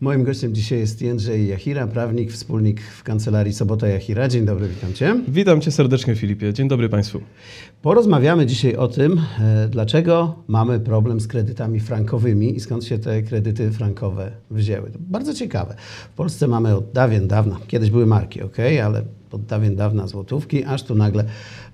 Moim gościem dzisiaj jest Jędrzej Jachira, prawnik, wspólnik w kancelarii Sobota Jachira. Dzień dobry, witam Cię. Witam Cię serdecznie, Filipie. Dzień dobry Państwu. Porozmawiamy dzisiaj o tym, e, dlaczego mamy problem z kredytami frankowymi i skąd się te kredyty frankowe wzięły. To bardzo ciekawe. W Polsce mamy od dawien dawna, kiedyś były marki, ok, ale od dawien dawna złotówki, aż tu nagle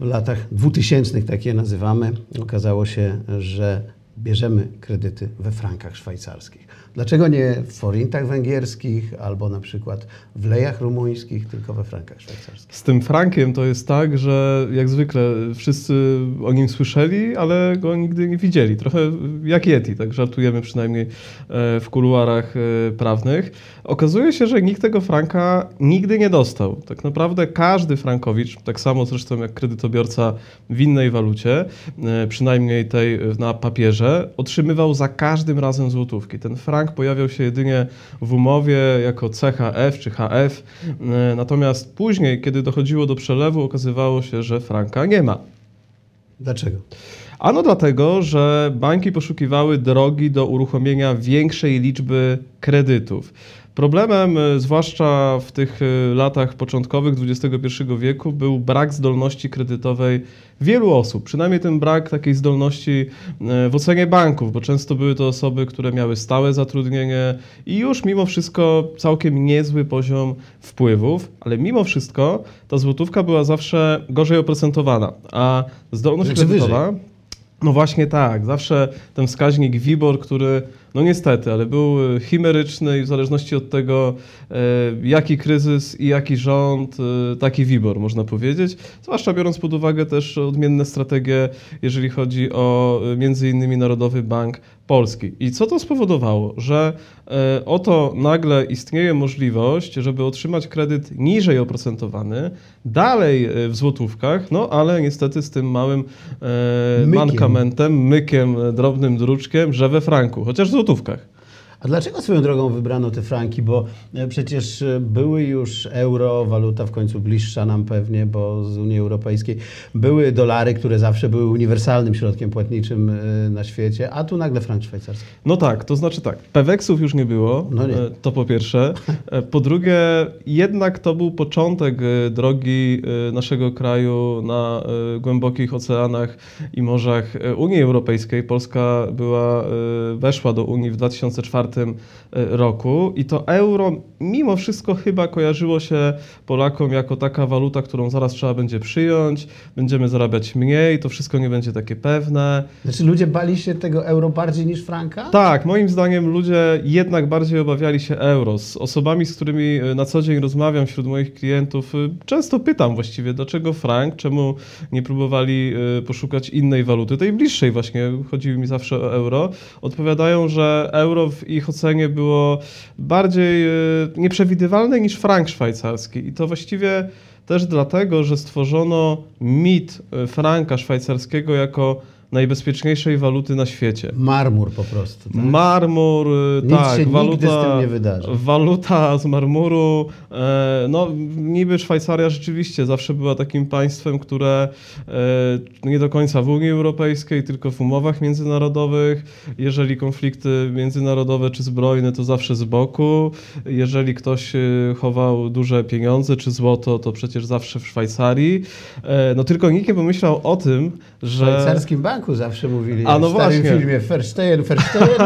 w latach 2000, tak je nazywamy, okazało się, że bierzemy kredyty we frankach szwajcarskich. Dlaczego nie w forintach węgierskich albo na przykład w lejach rumuńskich, tylko we frankach szwajcarskich? Z tym frankiem to jest tak, że jak zwykle wszyscy o nim słyszeli, ale go nigdy nie widzieli. Trochę jak Yeti, tak żartujemy przynajmniej e, w kuluarach e, prawnych. Okazuje się, że nikt tego franka nigdy nie dostał. Tak naprawdę każdy frankowicz, tak samo zresztą jak kredytobiorca w innej walucie, e, przynajmniej tej na papierze, otrzymywał za każdym razem złotówki. Ten frank pojawiał się jedynie w umowie jako CHF czy HF, natomiast później, kiedy dochodziło do przelewu, okazywało się, że franka nie ma. Dlaczego? Ano dlatego, że banki poszukiwały drogi do uruchomienia większej liczby kredytów. Problemem, e, zwłaszcza w tych e, latach początkowych XXI wieku, był brak zdolności kredytowej wielu osób. Przynajmniej ten brak takiej zdolności e, w ocenie banków, bo często były to osoby, które miały stałe zatrudnienie i już mimo wszystko całkiem niezły poziom wpływów, ale mimo wszystko ta złotówka była zawsze gorzej oprocentowana, a zdolność Znaczy kredytowa. No właśnie tak, zawsze ten wskaźnik WIBOR, który no niestety, ale był e, chimeryczny i w zależności od tego, e, jaki kryzys i jaki rząd, e, taki WIBOR można powiedzieć. Zwłaszcza biorąc pod uwagę też odmienne strategie, jeżeli chodzi o między innymi Narodowy Bank Polski. I co to spowodowało? Że oto nagle istnieje możliwość, żeby otrzymać kredyt niżej oprocentowany, dalej w złotówkach, no ale niestety z tym małym mykiem. mankamentem, mykiem, drobnym druczkiem, że we franku. Chociaż złotówkach. A dlaczego swoją drogą wybrano te franki? Bo e, przecież e, były już euro, waluta w końcu bliższa nam pewnie, bo z Unii Europejskiej. Były dolary, które zawsze były uniwersalnym środkiem płatniczym e, na świecie, a tu nagle frank szwajcarski. No tak, to znaczy tak, peweksów już nie było, no nie. to po pierwsze. Po drugie, jednak to był początek drogi naszego kraju na głębokich oceanach i morzach Unii Europejskiej. Polska była, weszła do Unii w 2004 E, roku i to euro mimo wszystko chyba kojarzyło się Polakom jako taka waluta, którą zaraz trzeba będzie przyjąć, będziemy zarabiać mniej, to wszystko nie będzie takie pewne. Znaczy ludzie bali się tego euro bardziej niż franka? Tak, moim zdaniem ludzie jednak bardziej obawiali się euro. Z osobami, z którymi e, na co dzień rozmawiam wśród moich klientów, e, często pytam właściwie, dlaczego frank, czemu nie próbowali poszukać innej waluty, tej bliższej właśnie, chodziło mi zawsze o euro. Odpowiadają, że euro w ich ocenie było bardziej e, nieprzewidywalne niż frank szwajcarski. I to właściwie też dlatego, że stworzono mit e, franka szwajcarskiego jako najbezpieczniejszej waluty na świecie. Marmur po prostu. Tak? Marmur, y, Nic tak, się waluta, nigdy z tym nie wydarzy. waluta z marmuru. E, no, niby Szwajcaria rzeczywiście zawsze była takim państwem, które e, nie do końca w Unii Europejskiej, tylko w umowach międzynarodowych. Jeżeli konflikty międzynarodowe czy zbrojne, to zawsze z boku. Jeżeli ktoś y, chował duże pieniądze czy złoto, to przecież zawsze w Szwajcarii. E, no tylko nikt nie pomyślał o tym, że... W szwajcarskim banku zawsze mówili A no w starym właśnie. filmie Verstejen,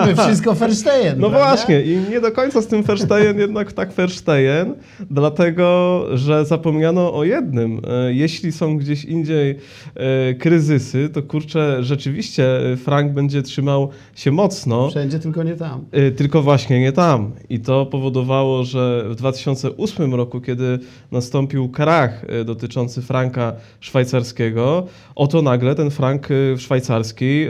my wszystko Verstejen. No prawda? właśnie i nie do końca z tym Verstejen jednak tak Verstejen, dlatego, że zapomniano o jednym. E, jeśli są gdzieś indziej e, kryzysy, to kurczę, rzeczywiście frank będzie trzymał się mocno. Wszędzie, tylko nie tam. E, tylko właśnie nie tam. I to powodowało, że w 2008 roku, kiedy nastąpił krach dotyczący franka szwajcarskiego, oto nagle ten frank Szwajcarii szwajcarski.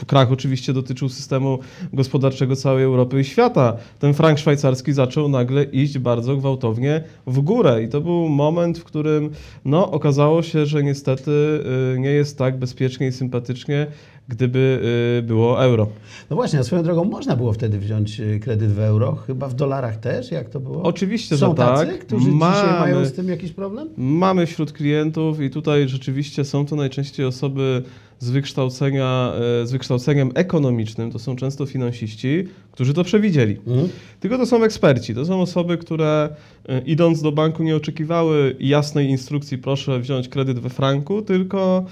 E, krach oczywiście dotyczył systemu gospodarczego całej Europy i świata. Ten frank szwajcarski zaczął nagle iść bardzo gwałtownie w górę i to był moment, w którym no, okazało się, że niestety e, nie jest tak bezpiecznie i sympatycznie, gdyby y, było euro. No właśnie, a swoją drogą można było wtedy wziąć y, kredyt w euro, chyba w dolarach też, jak to było? Oczywiście, Są że tacy, tak. którzy mamy, dzisiaj mają z tym jakiś problem? Mamy wśród klientów i tutaj rzeczywiście są to najczęściej osoby z wykształcenia, e, z wykształceniem ekonomicznym, to są często finansiści, którzy to przewidzieli. Mhm. Tylko to są eksperci, to są osoby, które e, idąc do banku nie oczekiwały jasnej instrukcji, proszę wziąć kredyt we franku, tylko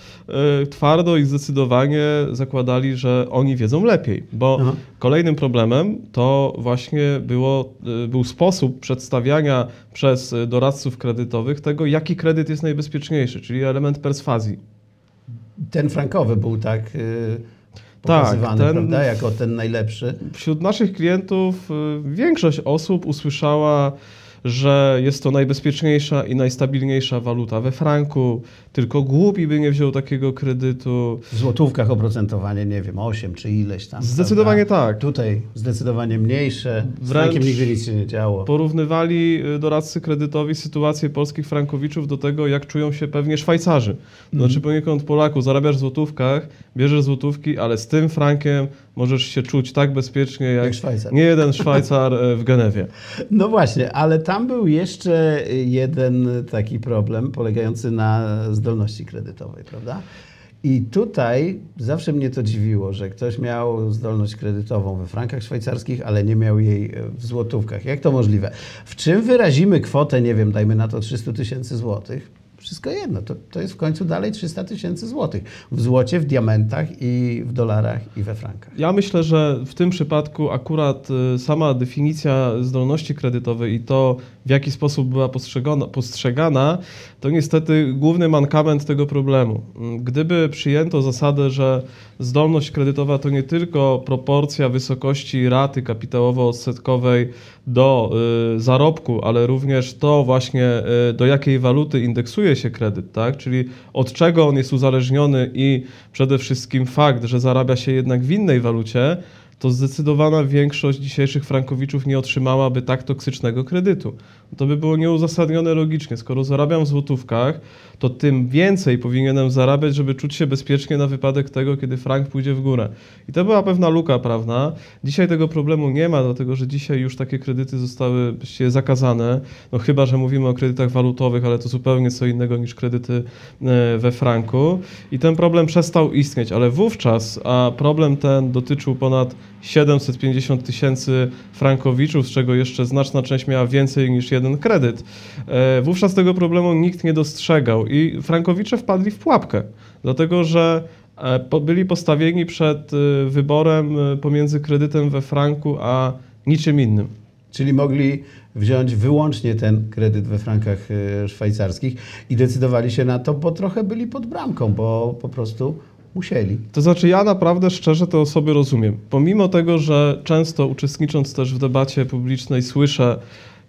e, twardo i zdecydowanie zakładali, że oni wiedzą lepiej. Bo Aha. kolejnym problemem to właśnie było, był sposób przedstawiania przez doradców kredytowych tego, jaki kredyt jest najbezpieczniejszy, czyli element perswazji. Ten frankowy był tak y, pokazywany, ten- prawda, jako ten najlepszy. Wśród naszych klientów y, większość osób usłyszała, że jest to najbezpieczniejsza i najstabilniejsza waluta we franku, tylko głupi by nie wziął takiego kredytu. W złotówkach oprocentowanie, nie wiem, 8 czy ileś tam. Zdecydowanie prawda? tak. Tutaj zdecydowanie mniejsze. Z Wręcz- frankiem nigdy nic się nie działo. Porównywali y, doradcy kredytowi sytuację polskich frankowiczów do tego, jak czują się pewnie Szwajcarzy. Znaczy poniekąd Polaków, zarabiasz w złotówkach, bierzesz złotówki, ale z tym frankiem możesz się czuć tak bezpiecznie, jak, Jak Szwajcar. nie jeden Szwajcar y, w Genewie. No właśnie, ale tam był jeszcze jeden taki problem polegający na zdolności kredytowej, prawda? I tutaj zawsze mnie to dziwiło, że ktoś miał zdolność kredytową we frankach szwajcarskich, ale nie miał jej w złotówkach. Jak to możliwe? W czym wyrazimy kwotę, nie wiem, dajmy na to 300 tysięcy złotych? Wszystko jedno, to, to jest w końcu dalej 300 tysięcy złotych. W złocie, w diamentach i w dolarach i we frankach. Ja myślę, że w tym przypadku akurat y, sama definicja zdolności kredytowej i to, w jaki sposób była postrzegana, postrzegana, to niestety główny mankament tego problemu. Gdyby przyjęto zasadę, że zdolność kredytowa to nie tylko proporcja wysokości raty kapitałowo-odsetkowej do y, zarobku, ale również to właśnie y, do jakiej waluty indeksuje się kredyt, tak? czyli od czego on jest uzależniony i przede wszystkim fakt, że zarabia się jednak w innej walucie, to zdecydowana większość dzisiejszych frankowiczów nie otrzymałaby tak toksycznego kredytu. To by było nieuzasadnione logicznie. Skoro zarabiam w złotówkach, to tym więcej powinienem zarabiać, żeby czuć się bezpiecznie na wypadek tego, kiedy frank pójdzie w górę. I to była pewna luka prawna. Dzisiaj tego problemu nie ma, dlatego że dzisiaj już takie kredyty zostały właściwie zakazane. No chyba, że mówimy o kredytach walutowych, ale to zupełnie co innego niż kredyty e, we franku. I ten problem przestał istnieć, ale wówczas, a problem ten dotyczył ponad 750 tysięcy frankowiczów, z czego jeszcze znaczna część miała więcej niż jeden kredyt. E, Wówczas tego problemu nikt nie dostrzegał i frankowicze wpadli w pułapkę, dlatego że e, byli postawieni przed e, wyborem pomiędzy kredytem we franku a niczym innym. Czyli mogli wziąć wyłącznie ten kredyt we frankach szwajcarskich i decydowali się na to, bo trochę byli pod bramką, bo po prostu musieli. To znaczy, ja naprawdę szczerze te osoby rozumiem. Pomimo tego, że często uczestnicząc też w debacie publicznej słyszę,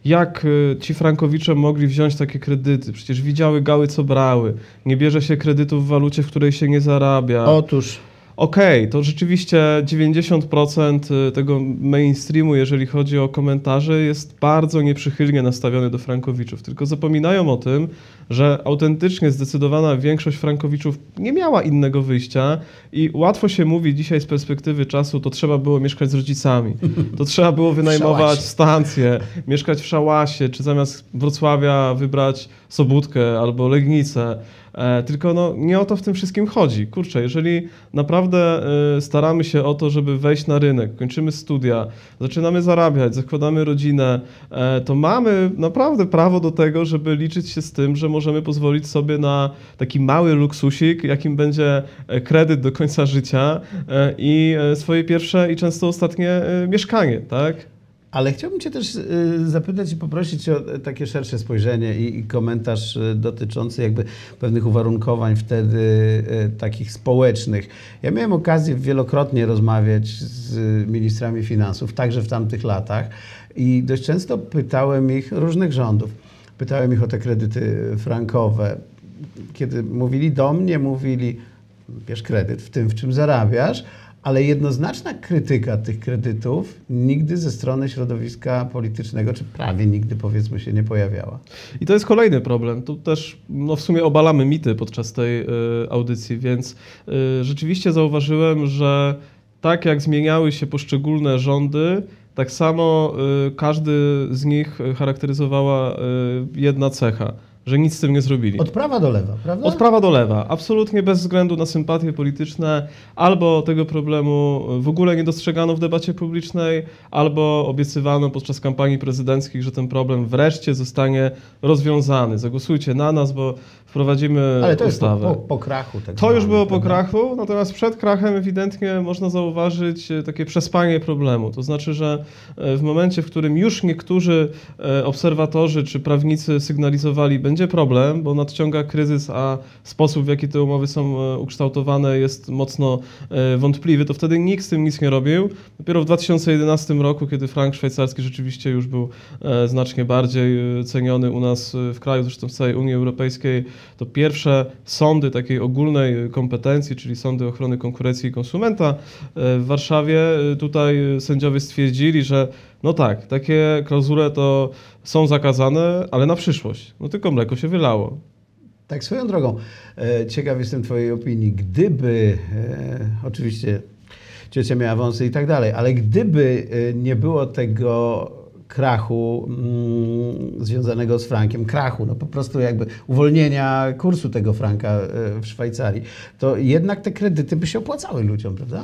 jak y, ci frankowicze mogli wziąć takie kredyty. Przecież widziały gały, co brały. Nie bierze się kredytów w walucie, w której się nie zarabia. Otóż Okej, to rzeczywiście 90% tego mainstreamu, jeżeli chodzi o komentarze, jest bardzo nieprzychylnie nastawiony do frankowiczów. Tylko zapominają o tym, że autentycznie zdecydowana większość frankowiczów nie miała innego wyjścia i łatwo się mówi dzisiaj z perspektywy czasu, to trzeba było mieszkać z rodzicami. To trzeba było wynajmować stację, mieszkać w Szałasie, czy zamiast Wrocławia wybrać Sobótkę albo Legnicę. E, tylko no, nie o to w tym wszystkim chodzi. Kurczę, jeżeli naprawdę e, staramy się o to, żeby wejść na rynek, kończymy studia, zaczynamy zarabiać, zakładamy rodzinę, e, to mamy naprawdę prawo do tego, żeby liczyć się z tym, że możemy pozwolić sobie na taki mały luksusik, jakim będzie kredyt do końca życia i swoje pierwsze i często ostatnie mieszkanie, tak? Ale chciałbym Cię też y, zapytać i poprosić o e, takie szersze spojrzenie i, komentarz y, dotyczący jakby pewnych uwarunkowań wtedy y, takich społecznych. Ja miałem okazję wielokrotnie rozmawiać z y, ministrami finansów, także w tamtych latach i dość często pytałem ich różnych rządów. Pytałem ich o te kredyty frankowe. Kiedy mówili do mnie, mówili bierz kredyt w tym, w czym zarabiasz, ale jednoznaczna krytyka tych kredytów nigdy ze strony środowiska politycznego, czy prawie nigdy powiedzmy się nie pojawiała. I to jest kolejny problem. Tu też no, w sumie obalamy mity podczas tej y, audycji, więc y, rzeczywiście zauważyłem, że tak jak zmieniały się poszczególne rządy, tak samo y, każdy z nich charakteryzowała y, jedna cecha. Że nic z tym nie zrobili. Od prawa do lewa, prawda? Od prawa do lewa, absolutnie bez względu na sympatie polityczne, albo tego problemu w ogóle nie dostrzegano w debacie publicznej, albo obiecywano podczas kampanii prezydenckich, że ten problem wreszcie zostanie rozwiązany. Zagłosujcie na nas, bo wprowadzimy Ale to jest po, ustawę. po, po krachu. Tak To już było po krachu, natomiast przed krachem ewidentnie można zauważyć e, takie przespanie problemu. To znaczy, że e, w momencie, w którym już niektórzy e, obserwatorzy czy prawnicy sygnalizowali, będzie problem, bo nadciąga kryzys, a sposób, w jaki te umowy są e, ukształtowane jest mocno e, wątpliwy, to wtedy nikt z tym nic nie robił. Dopiero w 2011 roku, kiedy frank szwajcarski rzeczywiście już był e, znacznie bardziej ceniony u nas w kraju, zresztą w całej Unii Europejskiej, to pierwsze sądy takiej ogólnej kompetencji, czyli sądy ochrony konkurencji i konsumenta w Warszawie, tutaj sędziowie stwierdzili, że no tak, takie klauzule to są zakazane, ale na przyszłość. No tylko mleko się wylało. Tak, swoją drogą, e, ciekaw jestem Twojej opinii. Gdyby, e, oczywiście ciocia miała wąsy i tak dalej, ale gdyby e, nie było tego krachu mm, związanego z frankiem, krachu, no po prostu jakby uwolnienia kursu tego franka w Szwajcarii, to jednak te kredyty by się opłacały ludziom, prawda?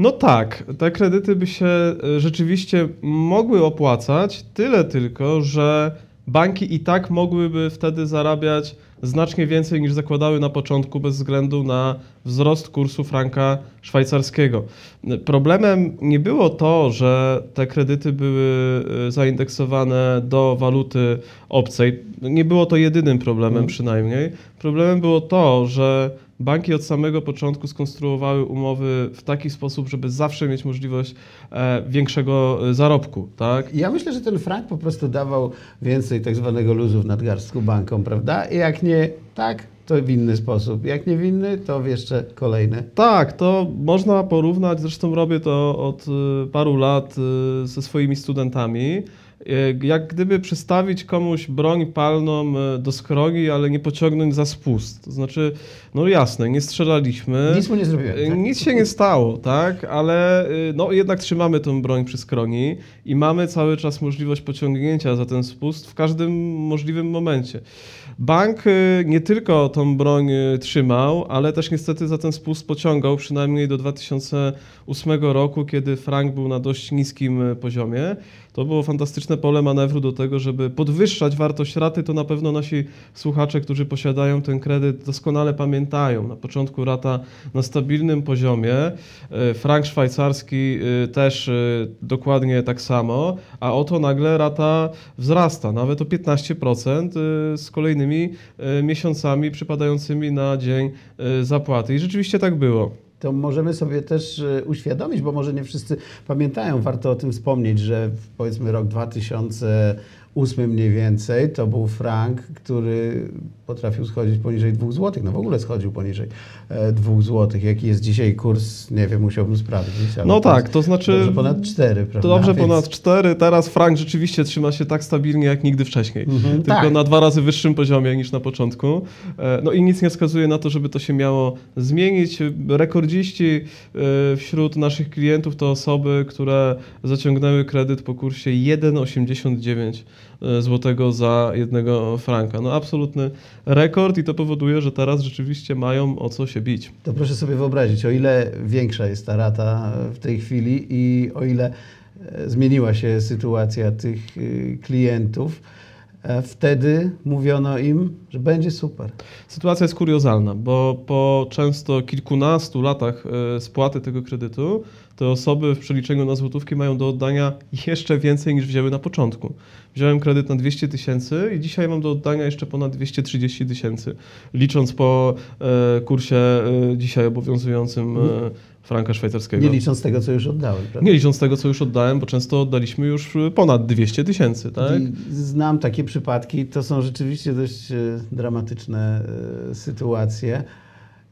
No tak, te kredyty by się e, rzeczywiście mogły opłacać, tyle tylko, że banki i tak mogłyby wtedy zarabiać znacznie więcej niż zakładały na początku bez względu na wzrost kursu franka szwajcarskiego. Problemem nie było to, że te kredyty były e, zaindeksowane do waluty obcej. Nie było to jedynym problemem Mhm. przynajmniej. Problemem było to, że banki od samego początku skonstruowały umowy w taki sposób, żeby zawsze mieć możliwość e, większego e, zarobku, tak? Ja myślę, że ten frank po prostu dawał więcej tak zwanego luzu w nadgarstku bankom, prawda? I jak nie tak, to w inny sposób. Jak nie w inny, to w jeszcze kolejny. Tak, to można porównać, zresztą robię to od y, paru lat ze swoimi studentami. Y, Jak gdyby przystawić komuś broń palną y, do skroni, ale nie pociągnąć za spust. To znaczy, no jasne, nie strzelaliśmy. Nic mu nie zrobiłem. Y, Tak? Nic się nie stało, tak? Ale no, jednak trzymamy tą broń przy skroni i mamy cały czas możliwość pociągnięcia za ten spust w każdym możliwym momencie. Bank nie tylko tą broń trzymał, ale też niestety za ten spust pociągał, przynajmniej do 2008 roku, kiedy frank był na dość niskim poziomie. To było fantastyczne pole manewru do tego, żeby podwyższać wartość raty. To na pewno nasi słuchacze, którzy posiadają ten kredyt, doskonale pamiętają. Na początku rata na stabilnym poziomie, e, frank szwajcarski e, też e, dokładnie tak samo, a oto nagle rata wzrasta, nawet o 15% e, z kolejnymi miesiącami przypadającymi na dzień zapłaty. I rzeczywiście tak było. To możemy sobie też e, uświadomić, bo może nie wszyscy pamiętają, warto o tym wspomnieć, że powiedzmy rok 2008 mniej więcej to był frank, który potrafił schodzić poniżej 2 zł. No w ogóle schodził poniżej e, 2 zł. Jaki jest dzisiaj kurs, nie wiem, musiałbym sprawdzić. No tak, to znaczy- Dobrze ponad 4, prawda? To dobrze Więc- ponad 4, teraz frank rzeczywiście trzyma się tak stabilnie jak nigdy wcześniej. Mhm, Tylko tak. na dwa razy wyższym poziomie niż na początku. E, No i nic nie wskazuje na to, żeby to się miało zmienić. Rekordziści e, wśród naszych klientów to osoby, które zaciągnęły kredyt po kursie 1,89 złotego za jednego franka. No absolutny rekord i to powoduje, że teraz rzeczywiście mają o co się bić. To proszę sobie wyobrazić, o ile większa jest ta rata w tej chwili i o ile e, zmieniła się sytuacja tych y, klientów, e, wtedy mówiono im, że będzie super. Sytuacja jest kuriozalna, bo po często kilkunastu latach e, spłaty tego kredytu, te osoby w przeliczeniu na złotówki mają do oddania jeszcze więcej niż wzięły na początku. Wziąłem kredyt na 200 tysięcy i dzisiaj mam do oddania jeszcze ponad 230 tysięcy, licząc po e, kursie e, dzisiaj obowiązującym e, franka szwajcarskiego. Nie licząc tego, co już oddałem. Prawda? Nie licząc tego, co już oddałem, bo często oddaliśmy już e, ponad 200 tysięcy, tak? I znam takie przypadki, to są rzeczywiście dość e, dramatyczne e, sytuacje,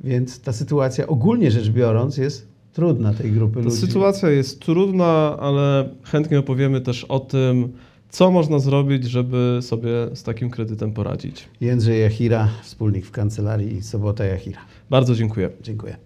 więc ta sytuacja ogólnie rzecz biorąc jest trudna tej grupy Ta ludzi. sytuacja jest trudna, ale chętnie opowiemy też o tym, co można zrobić, żeby sobie z takim kredytem poradzić. Jędrzej Jachira, wspólnik w kancelarii Sobota Jachira. Bardzo dziękuję. Dziękuję.